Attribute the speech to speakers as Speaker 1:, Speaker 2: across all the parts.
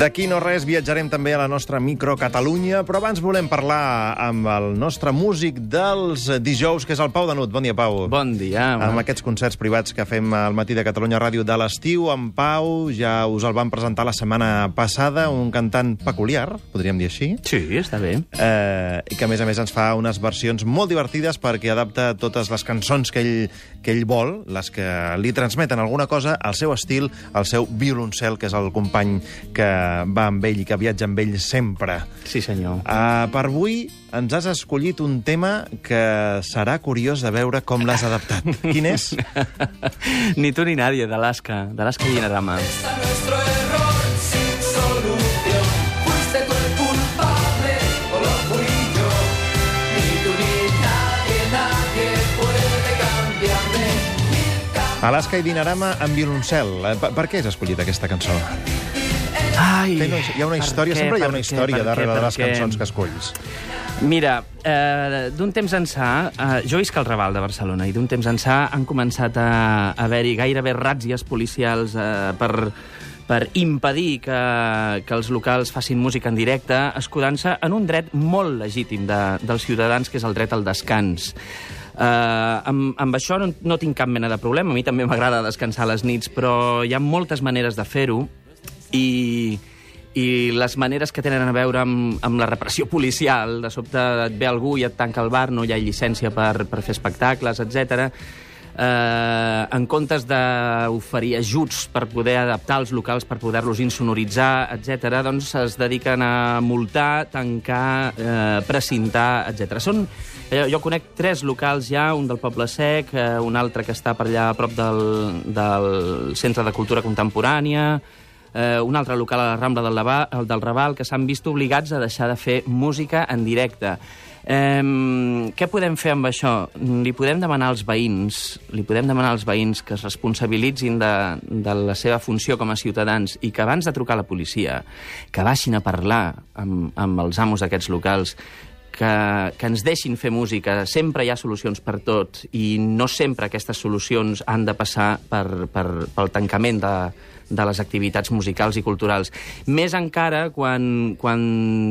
Speaker 1: D'aquí no res, viatjarem també a la nostra micro Catalunya, però abans volem parlar amb el nostre músic dels dijous, que és el Pau Danut. Bon dia, Pau.
Speaker 2: Bon dia.
Speaker 1: Amb aquests concerts privats que fem al matí de Catalunya Ràdio de l'estiu, en Pau, ja us el vam presentar la setmana passada, un cantant peculiar, podríem dir així,
Speaker 2: Sí, està bé.
Speaker 1: eh, i que a més a més ens fa unes versions molt divertides perquè adapta totes les cançons que ell, que ell vol, les que li transmeten alguna cosa, al seu estil, al seu violoncel, que és el company que va amb ell i que viatja amb ell sempre.
Speaker 2: Sí, senyor.
Speaker 1: Uh, per avui ens has escollit un tema que serà curiós de veure com l'has adaptat. Quin és?
Speaker 2: ni tu ni nadie, d'Alaska, d'Alaska i Dinarama.
Speaker 3: a nuestro error sin solución. Fuiste tú el culpable o lo fui yo. Ni tú ni nadie, nadie puede cambiarme.
Speaker 1: Alaska i Dinarama amb violoncel. Eh, Per, per què has escollit aquesta cançó?
Speaker 2: Ai,
Speaker 1: Té una, hi ha una història,
Speaker 2: què,
Speaker 1: sempre hi ha una història
Speaker 2: què,
Speaker 1: darrere de les
Speaker 2: què?
Speaker 1: cançons que escolls.
Speaker 2: Mira, eh, d'un temps ençà, eh, jo visc al Raval de Barcelona, i d'un temps ençà han començat a, a haver-hi gairebé ràtzies policials eh, per, per impedir que, que els locals facin música en directe, escudant-se en un dret molt legítim de, dels ciutadans, que és el dret al descans. Uh, amb, amb això no, no tinc cap mena de problema. A mi també m'agrada descansar a les nits, però hi ha moltes maneres de fer-ho i, i les maneres que tenen a veure amb, amb la repressió policial, de sobte et ve algú i et tanca el bar, no hi ha llicència per, per fer espectacles, etc. Eh, en comptes d'oferir ajuts per poder adaptar els locals, per poder-los insonoritzar, etc., doncs es dediquen a multar, tancar, eh, precintar, etc. Són, eh, jo conec tres locals ja, un del Poble Sec, eh, un altre que està per allà a prop del, del Centre de Cultura Contemporània, eh, un altre local a la Rambla del, Lava, del Raval, que s'han vist obligats a deixar de fer música en directe. Eh, què podem fer amb això? Li podem demanar als veïns, li podem demanar als veïns que es responsabilitzin de, de la seva funció com a ciutadans i que abans de trucar a la policia, que baixin a parlar amb, amb els amos d'aquests locals, que, que ens deixin fer música. Sempre hi ha solucions per tot i no sempre aquestes solucions han de passar per, per, pel tancament de, de les activitats musicals i culturals. Més encara quan, quan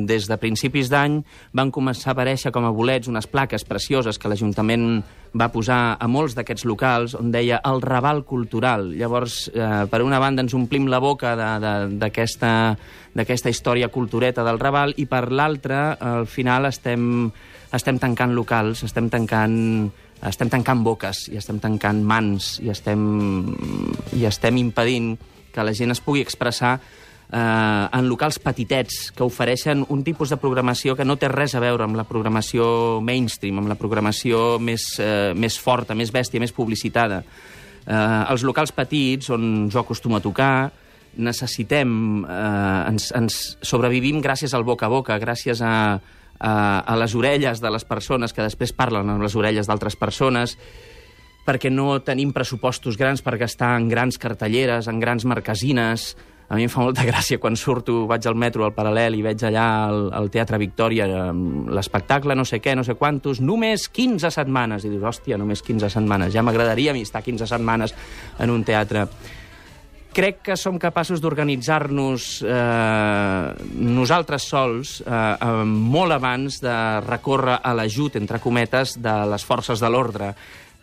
Speaker 2: des de principis d'any van començar a aparèixer com a bolets unes plaques precioses que l'Ajuntament va posar a molts d'aquests locals on deia el Raval Cultural. Llavors, eh, per una banda, ens omplim la boca d'aquesta història cultureta del Raval i per l'altra, al final, estem, estem tancant locals, estem tancant estem tancant boques i estem tancant mans i estem, i estem impedint que la gent es pugui expressar eh, en locals petitets que ofereixen un tipus de programació que no té res a veure amb la programació mainstream, amb la programació més, eh, més forta, més bèstia, més publicitada. Eh, els locals petits, on jo acostumo a tocar, necessitem, eh, ens, ens sobrevivim gràcies al boca a boca, gràcies a, a, a les orelles de les persones que després parlen amb les orelles d'altres persones, perquè no tenim pressupostos grans per gastar en grans cartelleres, en grans marquesines. A mi em fa molta gràcia quan surto, vaig al metro al Paral·lel i veig allà al, al Teatre Victòria l'espectacle, no sé què, no sé quantos, només 15 setmanes. I dius, hòstia, només 15 setmanes. Ja m'agradaria a mi estar 15 setmanes en un teatre crec que som capaços d'organitzar-nos eh, nosaltres sols eh, eh, molt abans de recórrer a l'ajut, entre cometes, de les forces de l'ordre.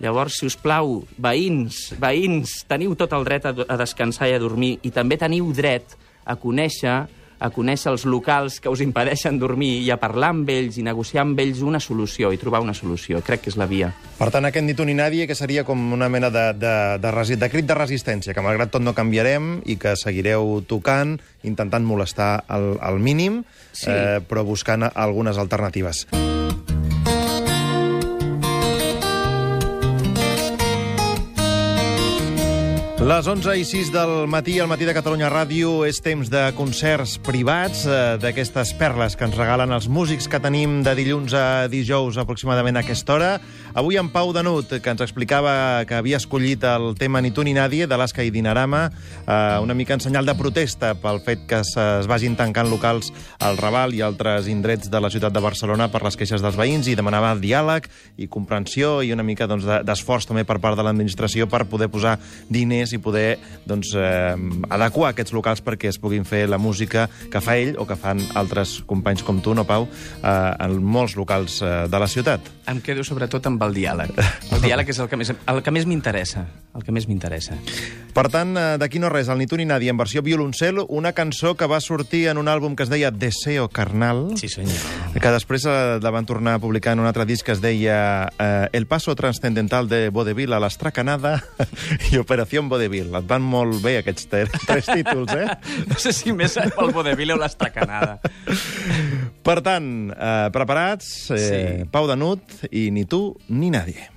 Speaker 2: Llavors, si us plau, veïns, veïns, teniu tot el dret a, a descansar i a dormir i també teniu dret a conèixer a conèixer els locals que us impedeixen dormir i a parlar amb ells i negociar amb ells una solució i trobar una solució. Crec que és la via.
Speaker 1: Per tant, aquest ni tu ni nadie, que seria com una mena de, de, de, resi de crit de resistència, que malgrat tot no canviarem i que seguireu tocant, intentant molestar al, al mínim,
Speaker 2: Sí.
Speaker 1: eh, però buscant algunes alternatives. Les 11 i 6 del matí, al matí de Catalunya Ràdio, és temps de concerts privats, eh, d'aquestes perles que ens regalen els músics que tenim de dilluns a dijous aproximadament a aquesta hora. Avui en Pau Danut, que ens explicava que havia escollit el tema Ni tu ni nadie, de l'Asca i Dinarama, eh, una mica en senyal de protesta pel fet que es, vagin tancant locals al Raval i altres indrets de la ciutat de Barcelona per les queixes dels veïns i demanava diàleg i comprensió i una mica doncs, de- d'esforç també per part de l'administració per poder posar diners i poder doncs, eh, adequar aquests locals perquè es puguin fer la música que fa ell o que fan altres companys com tu, no, Pau, eh, en molts locals eh, de la ciutat.
Speaker 2: Em quedo sobretot amb el diàleg. El diàleg és el que més, el que més m'interessa. El que més m'interessa.
Speaker 1: Per tant, eh, d'aquí no res, el Ni tu ni nadie, en versió violoncel, una cançó que va sortir en un àlbum que es deia Deseo Carnal,
Speaker 2: Sí, senyor.
Speaker 1: que després eh, la van tornar a publicar en un altre disc que es deia eh, El paso transcendental de Vodevil a l'estracanada i Operación Vodevil. Et van molt bé aquests tres títols, eh?
Speaker 2: No sé si més pel vodevil o l'estacanada.
Speaker 1: Per tant, eh, preparats, eh,
Speaker 2: Sí.
Speaker 1: Pau Danut i Ni tu ni nadie.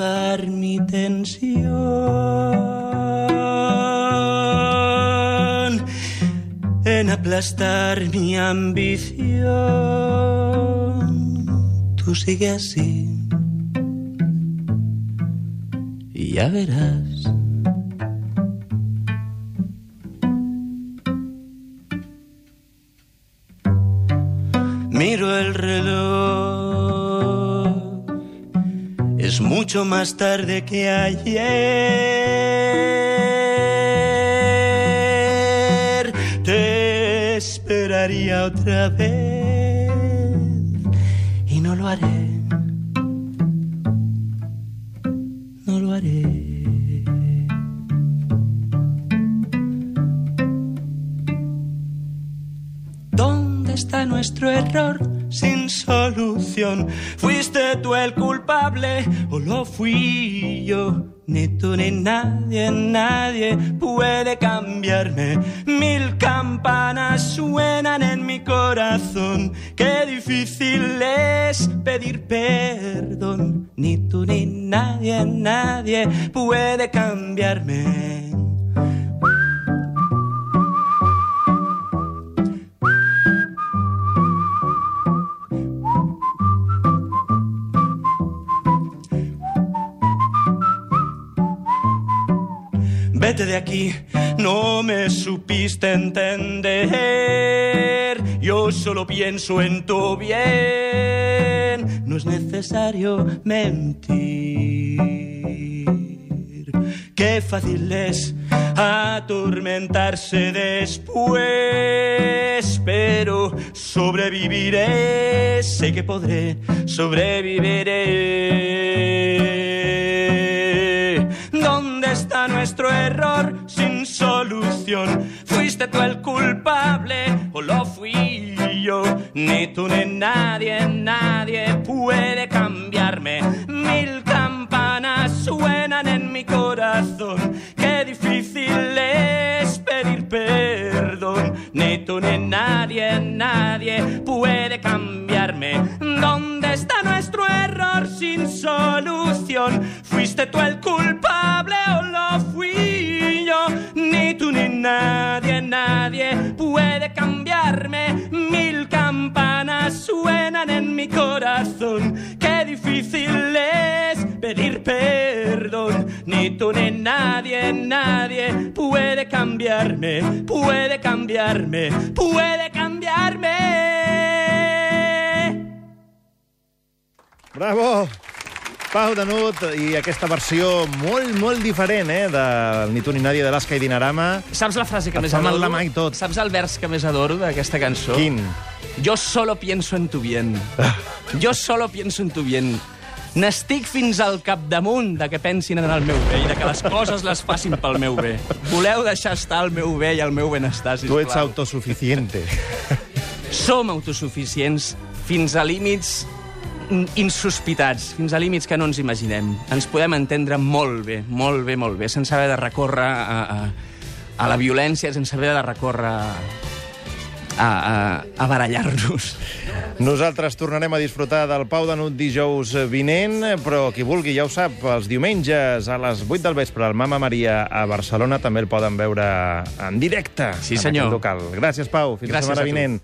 Speaker 2: En elevar mi tensión, en aplastar mi ambición. Tú sigue así y ya verás. Miro el reloj. Mucho más tarde que ayer. Te esperaría otra vez y no lo haré. No lo haré. ¿Dónde está nuestro error sin solución? ¿Fuiste tú el culpable o lo fui yo? Ni tú ni nadie, nadie puede cambiarme. Mil campanas suenan en mi corazón. Qué difícil es pedir perdón. Ni tú ni nadie, nadie puede cambiarme. De aquí, no me supiste entender. Yo solo pienso en tu bien. No es necesario mentir. Qué fácil es atormentarse después, pero sobreviviré. Sé que podré, sobreviviré. Nuestro error sin solución? ¿Fuiste tú el culpable o lo fui yo? Ni tú ni nadie, nadie puede cambiarme. Mil campanas suenan en mi corazón. Qué difícil es pedir perdón. Ni tú ni nadie, nadie puede cambiarme. Puede cambiarme. Mil campanas suenan en mi corazón. Qué difícil es pedir perdón. Ni tú ni nadie, nadie puede cambiarme, puede cambiarme, puede cambiarme.
Speaker 1: Bravo! Pau Danut i aquesta versió molt, molt diferent, eh, del Ni tu ni nadie de l'Asca i Dinarama.
Speaker 2: Saps la frase que
Speaker 1: Et
Speaker 2: més adoro?
Speaker 1: la mà i tot.
Speaker 2: Saps el vers que més adoro d'aquesta cançó?
Speaker 1: Quin?
Speaker 2: Yo solo pienso en tu bien. Yo solo pienso en tu bien. N'estic fins al capdamunt de que pensin en el meu bé i de que les coses les facin pel meu bé. Voleu deixar estar el meu bé i el meu benestar, sisplau.
Speaker 1: Tu ets autosuficiente.
Speaker 2: Som autosuficients fins a límits insospitats, fins a límits que no ens imaginem. Ens podem entendre molt bé, molt bé, molt bé, sense haver de recórrer a, a, a la violència, sense haver de recórrer a, a, a barallar-nos.
Speaker 1: Nosaltres tornarem a disfrutar del Pau de Nut dijous vinent, però qui vulgui ja ho sap, els diumenges a les 8 del vespre al Mama Maria a Barcelona també el poden veure en directe
Speaker 2: Sí,
Speaker 1: en
Speaker 2: senyor.
Speaker 1: aquest local. Gràcies, Pau. Fins
Speaker 2: Gràcies
Speaker 1: la setmana vinent.